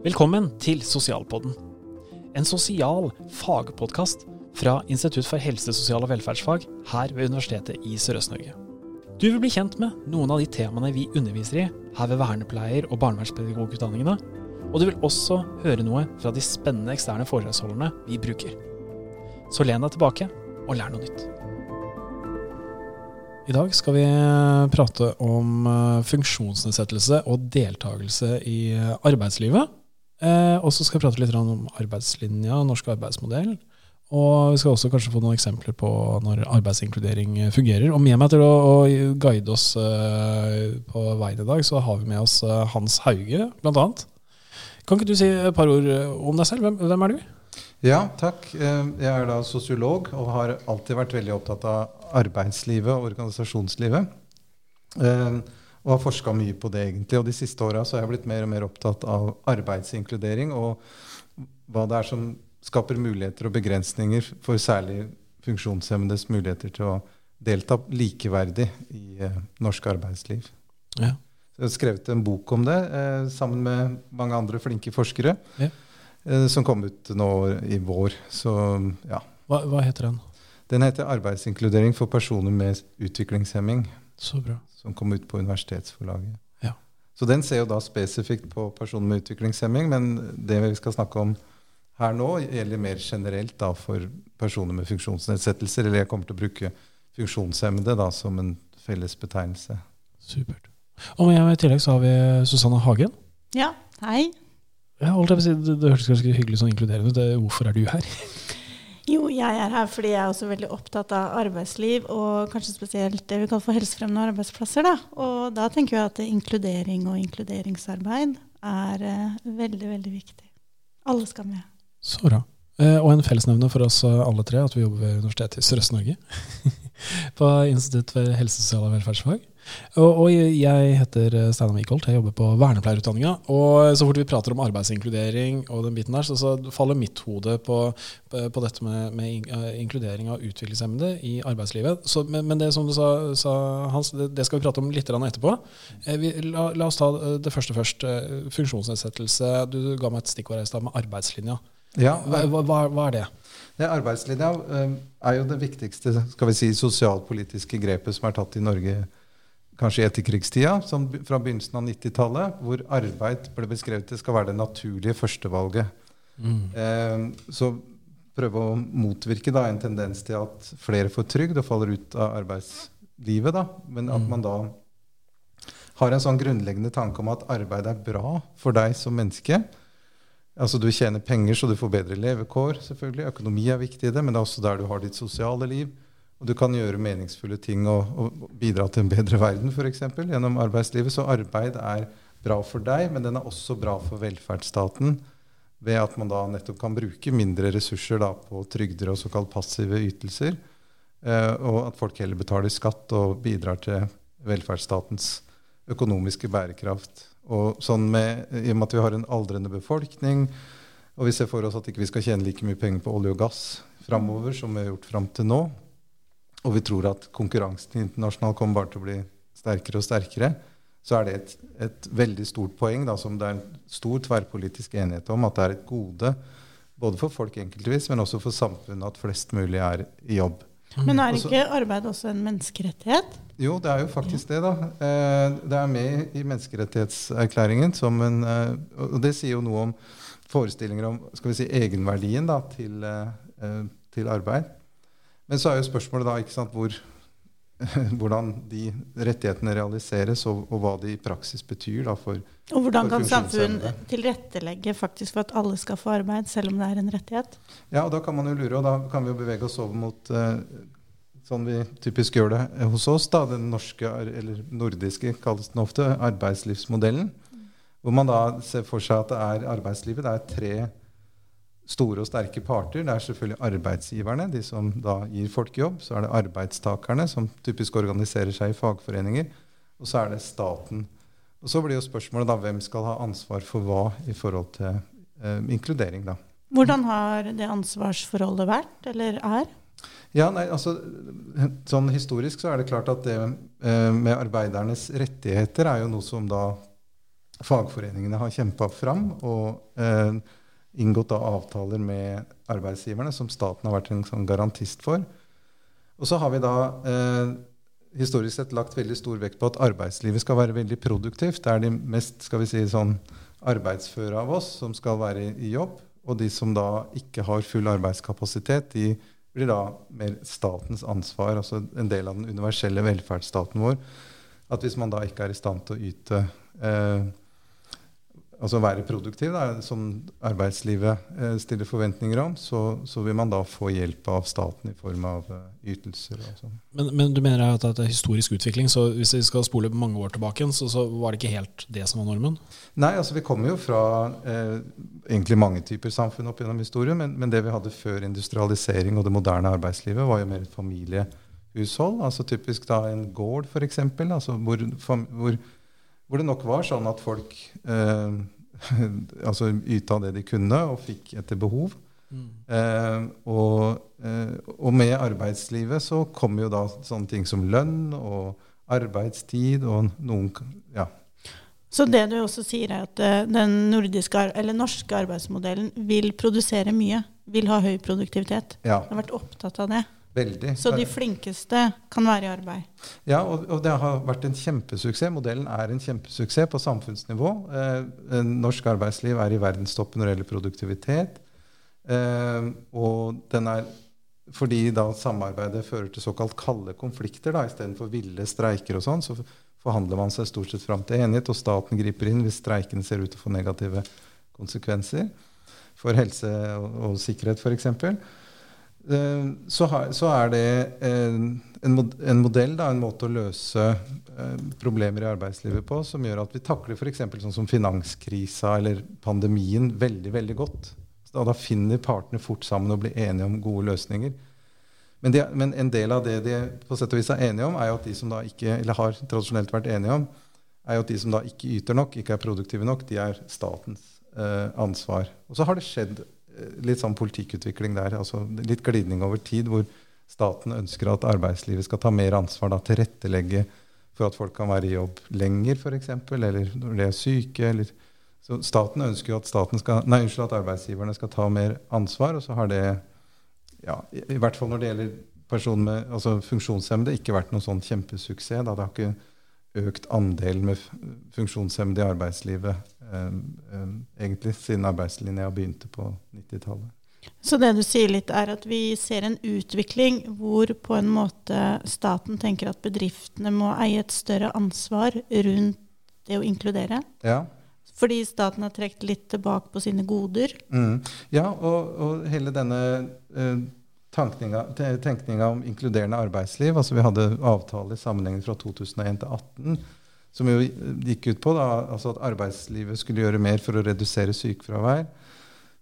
Velkommen til Sosialpodden. En sosial fagpodkast fra Institutt for helse, sosial og velferdsfag her ved Universitetet i Sørøst-Norge. Du vil bli kjent med noen av de temaene vi underviser i her ved vernepleier- og barnevernspedagogutdanningene, og du vil også høre noe fra de spennende eksterne foredragsholderne vi bruker. Så len deg tilbake og lær noe nytt. I dag skal vi prate om eh, funksjonsnedsettelse og deltakelse i eh, arbeidslivet. Eh, og så skal vi prate litt om arbeidslinja, norsk arbeidsmodell. Og vi skal også kanskje få noen eksempler på når arbeidsinkludering fungerer. Og med meg til å, å guide oss uh, på veien i dag, så har vi med oss uh, Hans Hauge, bl.a. Kan ikke du si et par ord om deg selv? Hvem, hvem er du? Ja, takk. Jeg er da sosiolog og har alltid vært veldig opptatt av arbeidslivet og organisasjonslivet. Og har forska mye på det, egentlig. Og de siste åra har jeg blitt mer og mer opptatt av arbeidsinkludering og hva det er som skaper muligheter og begrensninger for særlig funksjonshemmedes muligheter til å delta likeverdig i eh, norsk arbeidsliv. Ja. jeg har skrevet en bok om det eh, sammen med mange andre flinke forskere. Ja. Eh, som kom ut nå i vår. Så, ja. hva, hva, heter den? Den heter 'Arbeidsinkludering for personer med utviklingshemming'. Så bra som kom ut på universitetsforlaget. Ja. Så den ser jo da spesifikt på personer med utviklingshemming, men det vi skal snakke om her nå, gjelder mer generelt da for personer med funksjonsnedsettelser. Eller jeg kommer til å bruke funksjonshemmede da som en felles betegnelse. Supert. Og med I tillegg så har vi Susanne Hagen. Ja, hei. Ja, det, det hørtes ganske hyggelig sånn inkluderende ut. Hvorfor er du her? Jo, jeg er her fordi jeg er også veldig opptatt av arbeidsliv, og kanskje spesielt det vi kaller for helsefremmende arbeidsplasser. Da. Og da tenker jeg at inkludering og inkluderingsarbeid er uh, veldig, veldig viktig. Alle skal med. Så bra. Eh, og en fellesnevner for oss alle tre at vi jobber ved Universitetet i Sørøst-Norge. på Institutt for helse, sosial og velferdsfag. Og, og jeg heter eh, Steinar Wikholt, jeg jobber på vernepleierutdanninga. Og så fort vi prater om arbeidsinkludering og den biten der, så, så faller mitt hode på, på dette med, med, eh, inkludering av utviklingshemmede i arbeidslivet. Så, men, men, det som du sa, sa Hans, det, det, skal vi prate om litt etterpå. Eh, vi, la, la, oss ta det første først. Funksjonsnedsettelse. Du ga meg et stikkord i stad med arbeidslinja. Ja, hva, hva, hva, er det? det arbeidslinja er jo det viktigste skal vi si, sosialpolitiske grepet som er tatt i Norge kanskje i etterkrigstida, sånn fra begynnelsen av 90-tallet, hvor arbeid ble beskrevet til skal være det naturlige førstevalget. Mm. Eh, så prøve å motvirke da, en tendens til at flere får trygd og faller ut av arbeidslivet. Da. Men at mm. man da har en sånn grunnleggende tanke om at arbeid er bra for deg som menneske. Altså Du tjener penger så du får bedre levekår. selvfølgelig. Økonomi er viktig i det, men det er også der du har ditt sosiale liv. Og du kan gjøre meningsfulle ting og, og bidra til en bedre verden f.eks. gjennom arbeidslivet. Så arbeid er bra for deg, men den er også bra for velferdsstaten ved at man da nettopp kan bruke mindre ressurser da, på trygder og såkalt passive ytelser. Eh, og at folk heller betaler skatt og bidrar til velferdsstatens økonomiske bærekraft. Og sånn med, I og med at vi har en aldrende befolkning, og vi ser for oss at ikke vi ikke skal tjene like mye penger på olje og gass framover som vi har gjort fram til nå, og vi tror at konkurransen internasjonalt kommer bare til å bli sterkere og sterkere, så er det et, et veldig stort poeng da, som det er en stor tverrpolitisk enighet om, at det er et gode både for folk enkeltvis, men også for samfunnet at flest mulig er i jobb. Men er ikke arbeid også en menneskerettighet? Jo, det er jo faktisk det. da. Eh, det er med i menneskerettighetserklæringen. som en, eh, Og det sier jo noe om forestillinger om skal vi si, egenverdien da, til, eh, til arbeid. Men så er jo spørsmålet da ikke sant, hvor, hvordan de rettighetene realiseres, og, og, hva de i praksis betyr da, for Og hvordan kan samfunn tilrettelegge faktisk for at alle skal få arbeid, selv om det er en rettighet? Ja, og da kan man jo lure, og da kan vi jo bevege oss over mot uh, sånn vi typisk gjør det hos oss, da, den norske, eller nordiske kalles den ofte, arbeidslivsmodellen. Hvor man da ser for seg at det er arbeidslivet. Det er tre store og sterke parter. Det er selvfølgelig arbeidsgiverne, de som da gir folk jobb. Så er det arbeidstakerne, som typisk organiserer seg i fagforeninger. Og så er det staten. Og så blir jo spørsmålet da hvem skal ha ansvar for hva i forhold til eh, inkludering. da. Hvordan har det ansvarsforholdet vært, eller er? Ja, nei, altså, sånn Historisk så er det klart at det eh, med arbeidernes rettigheter er jo noe som da fagforeningene har kjempa fram og eh, inngått av avtaler med arbeidsgiverne, som staten har vært en sånn garantist for. Og så har vi da eh, historisk sett lagt veldig stor vekt på at arbeidslivet skal være veldig produktivt. Det er de mest skal vi si, sånn arbeidsføre av oss som skal være i jobb. Og de som da ikke har full arbeidskapasitet, de blir da mer statens ansvar. Altså en del av den universelle velferdsstaten vår. At hvis man da ikke er i stand til å yte eh, altså være produktiv, da, som arbeidslivet eh, stiller forventninger om, så, så, vil man da få hjelp av staten i form av uh, ytelser. og Men, men, du mener at det er historisk utvikling, så hvis vi skal spole mange år tilbake, så, så var det ikke helt det som var normen? Nei, altså vi kommer jo fra eh, egentlig mange typer samfunn opp gjennom historien, men, men, det vi hadde før industrialisering og det moderne arbeidslivet, var jo mer et familiehushold. altså Typisk da en gård, f.eks., altså hvor, hvor hvor det nok var sånn at folk eh, altså yta det de kunne, og fikk etter behov. Mm. Eh, og, eh, og, med arbeidslivet så kommer jo da sånne ting som lønn og arbeidstid og noen ja. Så det du også sier, er at eh, den nordiske, eller norske arbeidsmodellen vil produsere mye? Vil ha høy produktivitet? Ja. Du har vært opptatt av det? Veldig. Så de flinkeste kan være i arbeid? Ja, og, og, det har vært en kjempesuksess. Modellen er en kjempesuksess på samfunnsnivå. Eh, eh, norsk arbeidsliv er i verdenstoppen når det gjelder produktivitet. Eh, og den er fordi da samarbeidet fører til såkalt kalde konflikter istedenfor ville streiker og sånn, så forhandler man seg stort sett fram til enighet, og staten griper inn hvis streikene ser ut til å få negative konsekvenser for helse og, og sikkerhet f.eks. Eh, så, er det en, en, modell, en måte å løse eh, problemer i arbeidslivet på, som gjør at vi takler f.eks. sånn som finanskrisa eller pandemien veldig veldig godt. Da, da, finner partene fort sammen og blir enige om gode løsninger. Men, de, men, en del av det de på sett og vis er enige om, er jo at de som da ikke, eller har tradisjonelt vært enige om, er jo at de som da ikke yter nok, ikke er produktive nok, de er statens eh, ansvar. Og så har det skjedd litt sånn politikkutvikling der. altså Litt glidning over tid, hvor staten ønsker at arbeidslivet skal ta mer ansvar, da, tilrettelegge for at folk kan være i jobb lenger, f.eks., eller når de er syke. eller så Staten ønsker jo at, skal, nei, unnskyld, at arbeidsgiverne skal ta mer ansvar. Og så har det, ja, i, i hvert fall når det gjelder personer med altså funksjonshemmede, ikke vært noen sånn kjempesuksess. Da. Det har ikke økt andelen med funksjonshemmede i arbeidslivet egentlig siden arbeidslinja begynte på 90-tallet. Så det du sier litt, er at vi ser en utvikling hvor på en måte staten tenker at bedriftene må eie et større ansvar rundt det å inkludere? Ja. Fordi staten har trukket litt tilbake på sine goder? Mm. Ja, og, og, hele denne eh, tenkninga om inkluderende arbeidsliv altså Vi hadde avtale i sammenhengen fra 2001 til 2018 som jo gikk ut på da, altså at arbeidslivet skulle gjøre mer for å redusere sykefravær.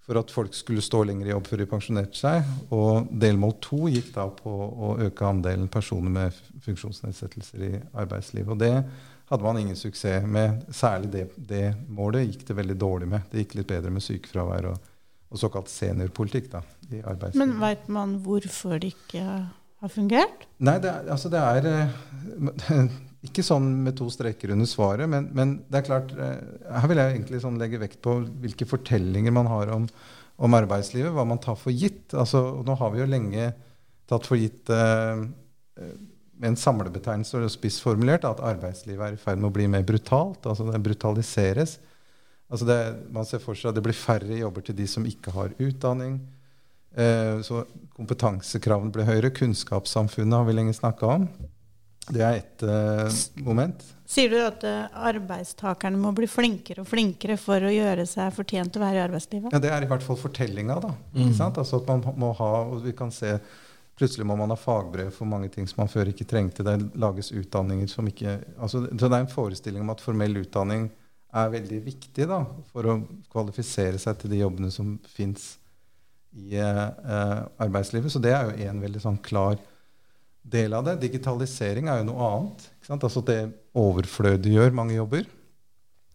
For at folk skulle stå lenger i jobb før de pensjonerte seg. Og delmål to gikk da på å øke andelen personer med funksjonsnedsettelser i arbeidslivet. Og det hadde man ingen suksess med. Særlig det, det målet gikk det veldig dårlig med. Det gikk litt bedre med sykefravær og, og såkalt seniorpolitikk da, i arbeidslivet. Men veit man hvorfor det ikke har fungert? Nei, det, altså det er eh, ikke sånn med to streker under svaret, men, men, det er klart eh, Her vil jeg egentlig sånn legge vekt på hvilke fortellinger man har om, om, arbeidslivet. Hva man tar for gitt. Altså, nå har vi jo lenge tatt for gitt eh, med en samlebetegnelse og spissformulert at arbeidslivet er i ferd med å bli mer brutalt. altså Det brutaliseres. Altså det, man ser for seg at det blir færre jobber til de som ikke har utdanning. Eh, så kompetansekravene blir høyere. Kunnskapssamfunnet har vi lenge snakka om. Det er ett uh, moment. Sier du at uh, arbeidstakerne må bli flinkere og flinkere for å gjøre seg fortjent til å være i arbeidslivet? Ja, Det er i hvert fall fortellinga. da. Mm. Altså at man må ha, og vi kan se, Plutselig må man ha fagbrev for mange ting som man før ikke trengte. Det lages utdanninger som ikke altså, Så det er en forestilling om at formell utdanning er veldig viktig da, for å kvalifisere seg til de jobbene som fins i uh, arbeidslivet. Så det er jo en veldig sånn klar del av det. Digitalisering er jo noe annet. Altså Det overflødiggjør mange jobber.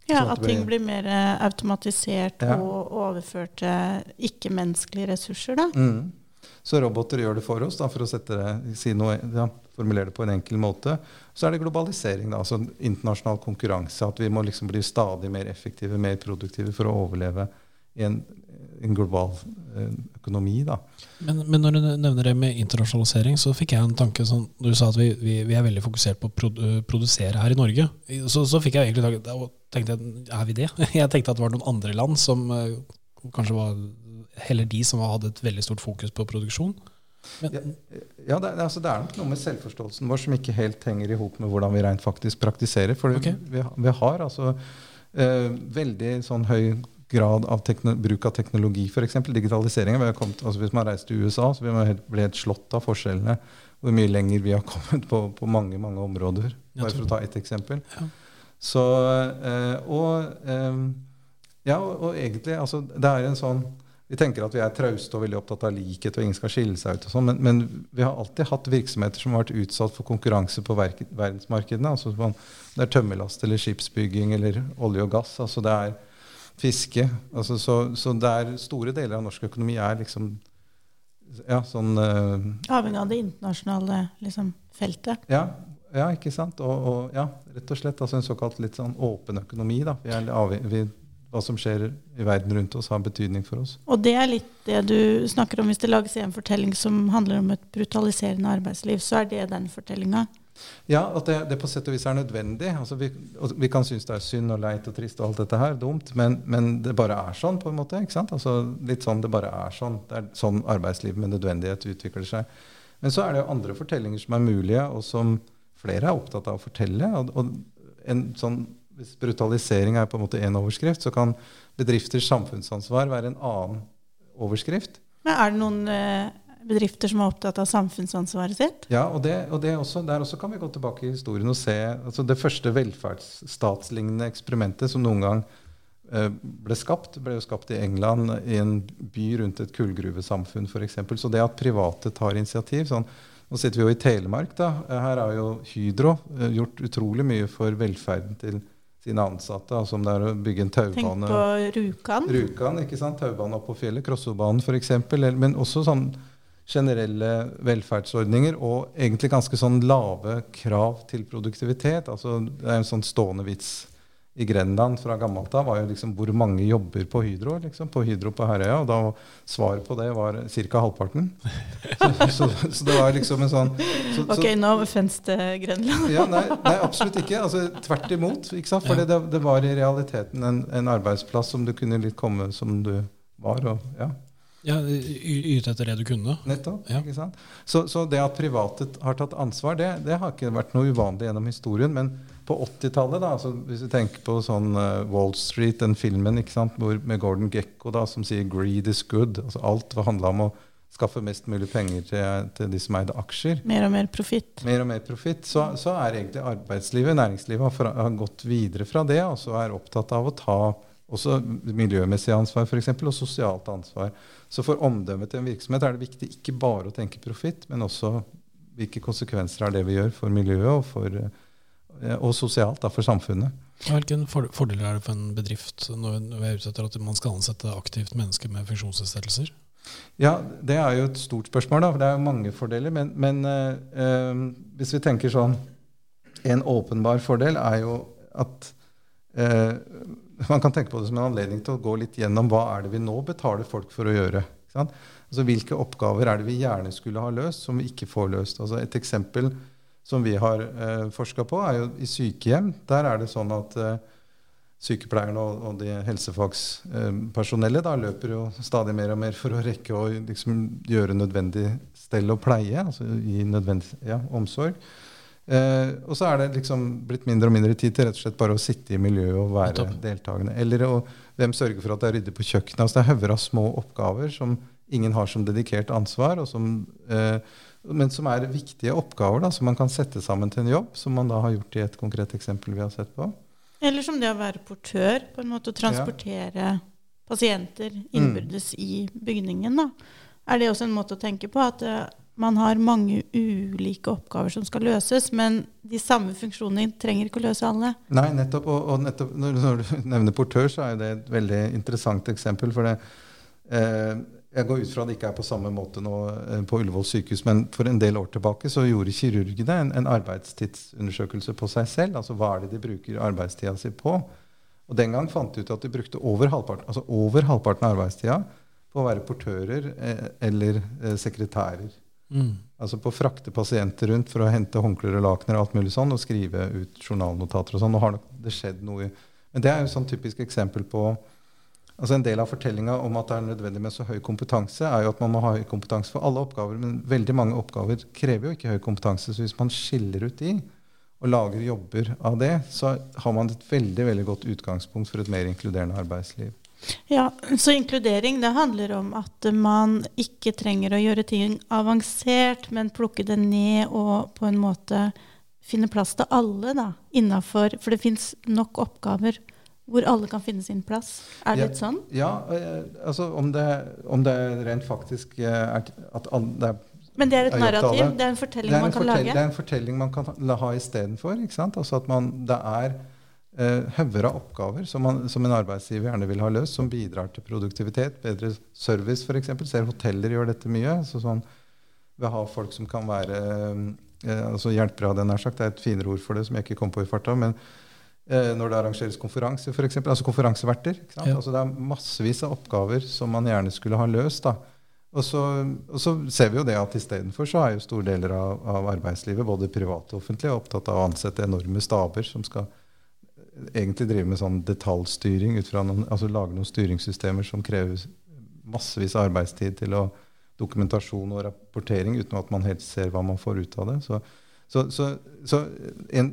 Ja, sånn at, at ting blir mer eh, automatisert ja. og overført til ikke-menneskelige ressurser. da. Mm. Så roboter gjør det for oss, da, for å sette det, si noe, ja, formulere det på en enkel måte. Så er det globalisering, da, altså internasjonal konkurranse. At vi må liksom bli stadig mer effektive, mer produktive for å overleve i en, en global eh, økonomi. Da. Men, men, når du nevner det med internasjonalisering, så fikk jeg en tanke sånn, Du sa at vi, vi, vi er veldig fokusert på å produ produsere her i Norge. Så, så fikk jeg egentlig tanke, tenkte jeg, er vi det? Jeg tenkte at det var noen andre land som kanskje var heller de som hadde et veldig stort fokus på produksjon. Men, ja, ja det, altså, det, er nok noe med selvforståelsen vår som ikke helt henger i hop med hvordan vi rent faktisk praktiserer. For okay. vi, vi, har altså uh, veldig sånn høy grad av bruk av teknologi, f.eks. digitalisering. Altså, hvis man reiser til USA, så vil man bli helt slått av forskjellene. Hvor mye lenger vi har kommet på, på mange mange områder. Bare for å ta ett eksempel. Ja. Så, uh, og, um, ja, og, og egentlig altså, Det er en sånn vi tenker at vi er trauste og veldig opptatt av likhet, og ingen skal skille seg ut. og sånn, men, men, vi har alltid hatt virksomheter som har vært utsatt for konkurranse på verdensmarkedene. altså Det er tømmerlast eller skipsbygging eller olje og gass. altså Det er fiske. altså Så, så det er store deler av norsk økonomi er liksom ja, sånn uh, Avhengig av det internasjonale liksom, feltet? Ja, ja, ikke sant? Og, og, ja, rett og slett altså en såkalt litt sånn åpen økonomi. da. Vi er avhengig, vi hva som skjer i verden rundt oss, har betydning for oss. Og det er litt det du snakker om. Hvis det lages en fortelling som handler om et brutaliserende arbeidsliv, så er det den fortellinga? Ja, at det, det, på sett og vis er nødvendig. Altså vi, vi, kan synes det er synd og leit og trist og alt dette her, dumt, men, men, det bare er sånn, på en måte. ikke sant? Altså Litt sånn det bare er sånn. Det er sånn arbeidslivet med nødvendighet utvikler seg. Men så er det jo andre fortellinger som er mulige, og som flere er opptatt av å fortelle. og, og en sånn hvis brutalisering er på en måte én overskrift, så kan bedrifters samfunnsansvar være en annen overskrift. Men Er det noen eh, bedrifter som er opptatt av samfunnsansvaret sitt? Ja, og, det, og det også, der også kan vi gå tilbake i historien og se altså det første velferdsstatslignende eksperimentet som noen gang eh, ble skapt, ble jo skapt i England, i en by rundt et kullgruvesamfunn f.eks. Så det at private tar initiativ sånn, Nå sitter vi jo i Telemark. da, Her har jo Hydro eh, gjort utrolig mye for velferden til sine ansatte. Altså om det er å bygge en taubane. Tenk på Rjukan. Rjukan, ikke sant? Taubane opp på fjellet. Krossobanen f.eks. Men også sånn generelle velferdsordninger og egentlig ganske sånn lave krav til produktivitet. Altså, det er en sånn stående vits i Grenland fra gammelt av var jo liksom hvor mange jobber på Hydro liksom, på Hydro på Herøya. Og da svaret på det var ca. halvparten. Så, så, så, det var liksom en sånn så, Ok, nå fins det Grenland. ja, nei, nei, absolutt ikke. Altså, tvert imot. ikke sant? For det, det, var i realiteten en, en, arbeidsplass som du kunne litt komme som du var. og ja. Ja, Yte etter det du kunne. Nettopp. Ja. ikke sant? Så, det at private har tatt ansvar, det, det har ikke vært noe uvanlig gjennom historien. men på 80-tallet, altså hvis vi tenker på sånn uh, Wall Street, den filmen hvor, med Gordon Gekko da, som sier 'greed is good'. altså Alt handla om å skaffe mest mulig penger til, til, de som eide aksjer. Mer og mer profitt. Mer og mer profitt. Så, så, er egentlig arbeidslivet, næringslivet, har, har, gått videre fra det og så er opptatt av å ta også miljømessig ansvar for eksempel, og sosialt ansvar. Så for omdømmet til en virksomhet er det viktig ikke bare å tenke profitt, men også hvilke konsekvenser er det vi gjør for miljøet og for Eh, og sosialt da, for samfunnet. Hvilke fordeler er det for en bedrift når vi er ute etter at man skal ansette aktivt mennesker med funksjonsnedsettelser? Ja, Det er jo et stort spørsmål. da, for Det er jo mange fordeler. Men, men øh, hvis vi tenker sånn En åpenbar fordel er jo at øh, Man kan tenke på det som en anledning til å gå litt gjennom hva er det vi nå betaler folk for å gjøre. Altså Hvilke oppgaver er det vi gjerne skulle ha løst, som vi ikke får løst. Altså Et eksempel som vi har eh, forska på, er jo i sykehjem. Der er det sånn at eh, sykepleierne og, og de helsefagspersonellet eh, løper jo stadig mer og mer for å rekke å liksom, gjøre nødvendig stell og pleie, altså gi nødvendig ja, omsorg. Eh, og så er det liksom blitt mindre og mindre tid til rett og slett bare å sitte i miljøet og være deltakende. Eller å, hvem sørger for at det er ryddig på kjøkkenet? Altså det er hauger av små oppgaver som ingen har som dedikert ansvar, og som uh, men som er viktige oppgaver da, som man kan sette sammen til en jobb, som man da har gjort i et konkret eksempel vi har sett på. Eller som det å være portør, på en måte å transportere ja. pasienter innbyrdes mm. i bygningen. Da. Er det også en måte å tenke på at uh, man har mange ulike oppgaver som skal løses, men de samme funksjonene trenger ikke å løse alle? Nei, nettopp. Og, og nettopp, når, du nevner portør, så er det et veldig interessant eksempel. for det eh, jeg går ut fra det ikke er på samme måte nå eh, på Ullevål sykehus, men for en del år tilbake så gjorde kirurgene en, en arbeidstidsundersøkelse på seg selv. Altså hva er det de bruker arbeidstida si på? Og den gang fant de ut at de brukte over halvparten, altså over halvparten av arbeidstida på å være portører eh, eller eh, sekretærer. Mm. Altså på å frakte pasienter rundt for å hente håndklær og lakener og alt mulig sånn, og skrive ut journalnotater og sånn. Nå har det skjedd noe Men det er jo et sånn typisk eksempel på altså En del av fortellinga om at det er nødvendig med så høy kompetanse, er jo at man må ha høy kompetanse for alle oppgaver. Men veldig mange oppgaver krever jo ikke høy kompetanse. Så hvis man skiller ut de, og lager jobber av det, så har man et veldig veldig godt utgangspunkt for et mer inkluderende arbeidsliv. Ja, Så inkludering det handler om at man ikke trenger å gjøre ting avansert, men plukke det ned og på en måte finne plass til alle da, innafor For det fins nok oppgaver hvor alle kan finne sin plass. Er det Ja. litt sånn? Ja, eh, altså om det, om det rent faktisk eh, er at alle, det er Men det er et narrativ? det. Er en fortelling er, en man kan fortell, lage? det er en fortelling man kan ha istedenfor. Altså at man, det er hauger av oppgaver som, man, som en arbeidsgiver gjerne vil ha løst, som bidrar til produktivitet, bedre service f.eks. Ser hoteller gjør dette mye. Så sånn, ved å ha folk som kan være eh, altså hjelpere av jeg nær sagt. Det er et finere ord for det som jeg ikke kom på i farta. men eh, når det arrangeres konferanser, f.eks. Altså konferanseverter. Ja. Altså det er massevis av oppgaver som man gjerne skulle ha løst. da. Og så, og så ser vi jo det at istedenfor så er jo store deler av, av arbeidslivet, både privat og offentlig, opptatt av å ansette enorme staber som skal egentlig drive med sånn detaljstyring, ut fra noen, altså lage noen styringssystemer som krever massevis av arbeidstid til å dokumentasjon og rapportering uten at man helt ser hva man får ut av det. Så, så, så, så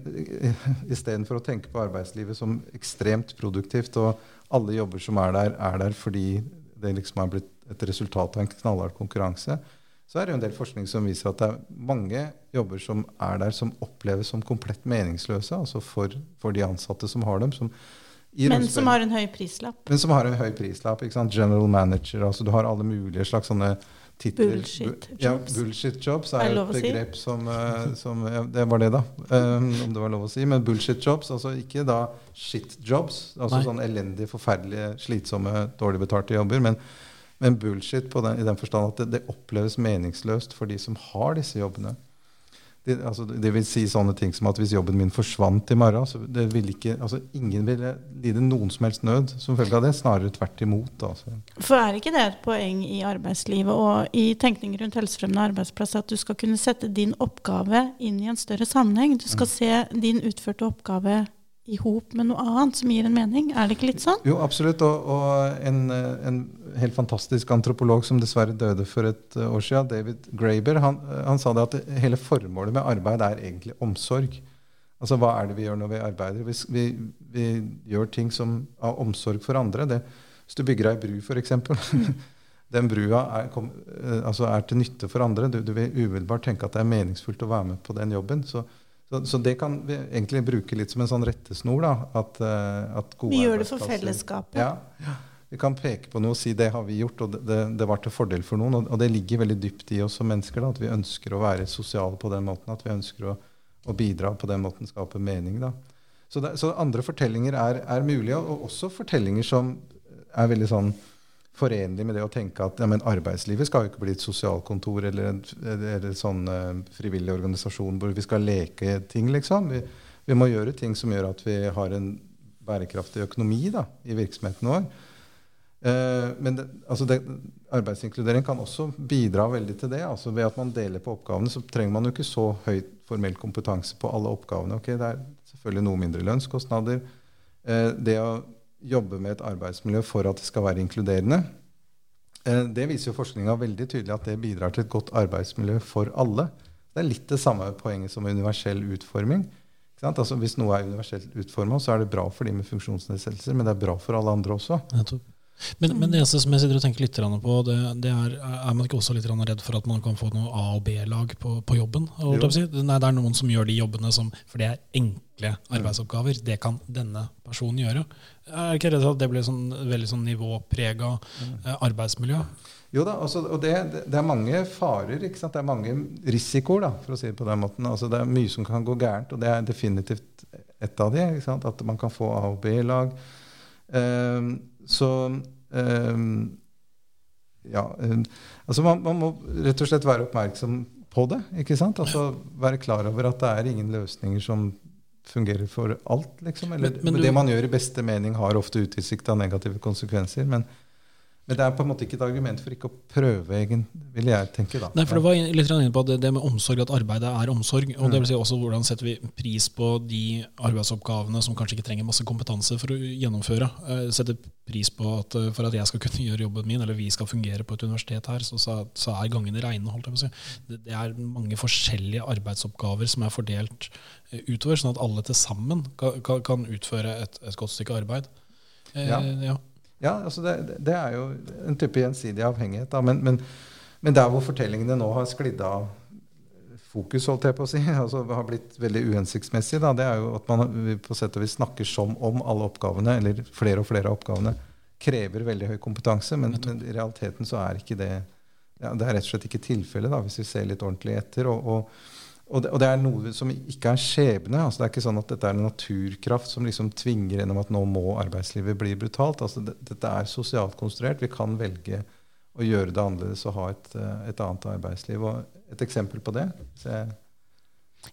istedenfor å tenke på arbeidslivet som ekstremt produktivt, og alle jobber som er der, er der fordi det liksom er blitt et resultat av en knallhard konkurranse, så er det jo en del forskning som viser at det er mange jobber som er der, som oppleves som komplett meningsløse, altså for, for de ansatte som har dem. Som Men som har en høy prislapp? men som har en høy prislapp. ikke sant? General manager. altså Du har alle mulige slags sånne titler. Bullshit jobs. Ja, bullshit jobs Er er jo et begrep si? som, eh, som ja, Det var det, da. Um, om det var lov å si. Men bullshit jobs, altså ikke da shit jobs. Altså Nei. sånn elendige, forferdelige, slitsomme, dårlig betalte jobber. Men, men bullshit på den, i den forstand at det, det oppleves meningsløst for de som har disse jobbene. Det, altså, det vil si sånne ting som at hvis jobben min forsvant i morgen, så det vil ikke, altså ingen ville lide noen som helst nød som følge av det. Snarere tvert imot. Altså. For er ikke det et poeng i arbeidslivet og i tenkning rundt helsefremmende arbeidsplass at du skal kunne sette din oppgave inn i en større sammenheng? Du skal se din utførte oppgave i hop med noe annet som gir en mening. Er det ikke litt sånn? Jo, absolutt. Og, og en, eh, en helt fantastisk antropolog som dessverre døde for et eh, år siden, David Graeber, han, eh, han sa det at hele formålet med arbeid er egentlig omsorg. Altså hva er det vi gjør når vi arbeider? Vi, vi, vi gjør ting som av omsorg for andre. Det, hvis du bygger ei bru, f.eks. Den brua er, kom, altså er til nytte for andre. Du, du vil umiddelbart tenke at det er meningsfullt å være med på den jobben. Så, så, så det kan vi egentlig bruke litt som en sånn rettesnor. da, at, eh, at gode Vi gjør det for fellesskapet. Ja, ja. Vi kan peke på noe og si det har vi gjort, og det, det, det var til fordel for noen. Og, og det ligger veldig dypt i oss som mennesker da, at vi ønsker å være sosiale på den måten. At vi ønsker å, å bidra på den måten, skape mening. da. Så, det, så andre fortellinger er, er mulige, og også fortellinger som er veldig sånn forenlig med det å tenke at ja, arbeidslivet skal jo ikke bli et sosialkontor eller en eller sånn eh, frivillig organisasjon hvor vi skal leke ting, liksom. Vi, vi må gjøre ting som gjør at vi har en bærekraftig økonomi da, i virksomheten vår. Eh, men det, altså det, arbeidsinkludering kan også bidra veldig til det. altså Ved at man deler på oppgavene, så trenger man jo ikke så høy formell kompetanse på alle oppgavene. Ok, Det er selvfølgelig noe mindre lønnskostnader. Eh, det å jobbe med et arbeidsmiljø for at det skal være inkluderende, eh, det viser jo forskninga veldig tydelig at det bidrar til et godt arbeidsmiljø for alle. Det er litt det samme poenget som universell utforming. Altså Hvis noe er universelt utforma, så er det bra for de med funksjonsnedsettelser, men det er bra for alle andre også. Men, men det eneste som jeg sitter og tenker litt på, det, det er, er man ikke også litt redd for at man kan få noe A- og B-lag på, på jobben? jeg Si? Nei, det er noen som gjør de jobbene som For det er enkle arbeidsoppgaver. Det kan denne personen gjøre. Er ikke redd for at det blir sånn, veldig sånn nivåprega eh, arbeidsmiljø? Jo da, altså, og det, det, er mange farer. ikke sant? Det er mange risikoer, da, for å si det på den måten. Altså, det er mye som kan gå gærent, og det er definitivt ett av de, ikke sant? At man kan få A- og B-lag. Ehm, så ehm, ja, eh, altså man, man, må rett og slett være oppmerksom på det. ikke sant? Altså Være klar over at det er ingen løsninger som fungerer for alt. liksom. Eller Men- men du- Det man gjør i beste mening, har ofte utilsikta negative konsekvenser. Men, men det er på en måte ikke et argument for ikke å prøve, egen, vil jeg tenke. da. Nei, for det var litt inne på det, det med omsorg, at arbeidet er omsorg. Og Mm. det vil si også hvordan setter vi pris på de arbeidsoppgavene som kanskje ikke trenger masse kompetanse for å gjennomføre. Eh, Setter pris på at eh, for at jeg skal kunne gjøre jobben min, eller vi skal fungere på et universitet her, så, så, er gangene reine. holdt jeg på å si. Det, det er mange forskjellige arbeidsoppgaver som er fordelt eh, utover, sånn at alle til sammen kan, kan, kan utføre et, et godt stykke arbeid. Eh, Ja. ja. Ja, altså det, det er jo en type gjensidig avhengighet. Da. Men, men, men der hvor fortellingene nå har sklidd av fokus, holdt jeg på å si, altså har blitt veldig uhensiktsmessig, da, det er jo at man på sett og vis snakker som om alle oppgavene, eller flere og flere av oppgavene, krever veldig høy kompetanse. Men, men i realiteten så er ikke det ja, Det er rett og slett ikke tilfellet, hvis vi ser litt ordentlig etter. og, og og det, og det er noe som ikke er skjebne. altså Det er ikke sånn at dette er en naturkraft som liksom tvinger gjennom at nå må arbeidslivet bli brutalt. altså det, Dette er sosialt konstruert. Vi kan velge å gjøre det annerledes og ha et, eh, et annet arbeidsliv. Og et eksempel på det hvis jeg,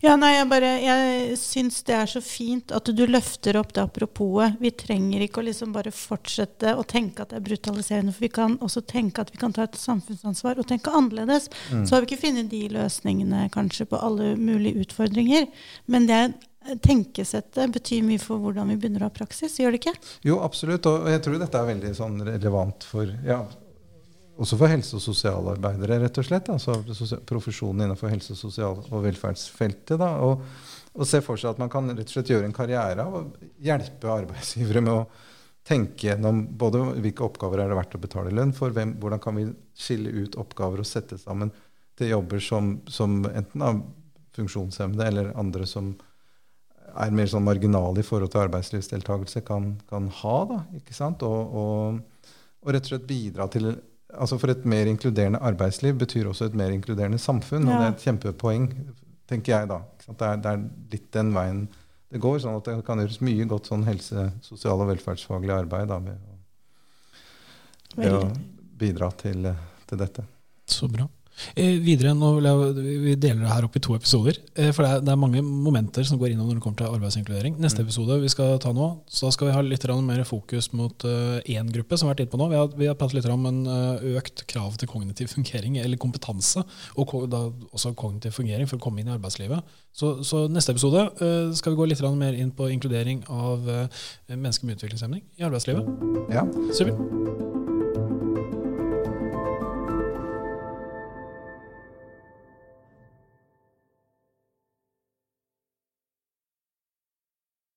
Ja, nei, jeg bare Jeg syns det er så fint at du løfter opp det aproposet. Vi trenger ikke å liksom bare fortsette å tenke at det er brutaliserende, for vi kan også tenke at vi kan ta et samfunnsansvar og tenke annerledes. Så har vi ikke funnet de løsningene kanskje på alle mulige utfordringer. Men det tenkesettet betyr mye for hvordan vi begynner å ha praksis, gjør det ikke? Jo, absolutt. Og jeg tror dette er veldig sånn relevant for ja, også for helse- og sosialarbeidere, rett og slett. Altså profesjonen innenfor helse-, og sosial- og velferdsfeltet. Da, og, og se for seg at man kan rett og slett gjøre en karriere av å hjelpe arbeidsgivere med å tenke gjennom både hvilke oppgaver er det verdt å betale lønn for, hvem, hvordan kan vi skille ut oppgaver og sette sammen til jobber som, som enten av funksjonshemmede eller andre som er mer sånn marginale i forhold til arbeidslivsdeltakelse, kan, kan ha. da, ikke sant? Og, og, og rett og slett bidra til altså For et mer inkluderende arbeidsliv betyr også et mer inkluderende samfunn. Og det er et kjempepoeng, tenker jeg da. Det er, det er litt den veien det går. sånn at det kan gjøres mye godt sånn helse-, sosial- og velferdsfaglig arbeid da, med, å, ved å bidra til, til dette. Så bra. Eh, videre, nå vil jeg, Vi deler det her opp i to episoder. Eh, for det er, det er mange momenter som går innom når det kommer til arbeidsinkludering. Neste episode vi skal ta nå, så skal vi ha litt mer fokus mot én gruppe som vi har vært inne på nå. Vi har, vi har pratet litt om en økt krav til kognitiv fungering, eller kompetanse. Og ko- da også kognitiv fungering for å komme inn i arbeidslivet. Så, så neste episode skal vi gå litt mer inn på inkludering av mennesker med utviklingshemning i arbeidslivet. Ja. Super.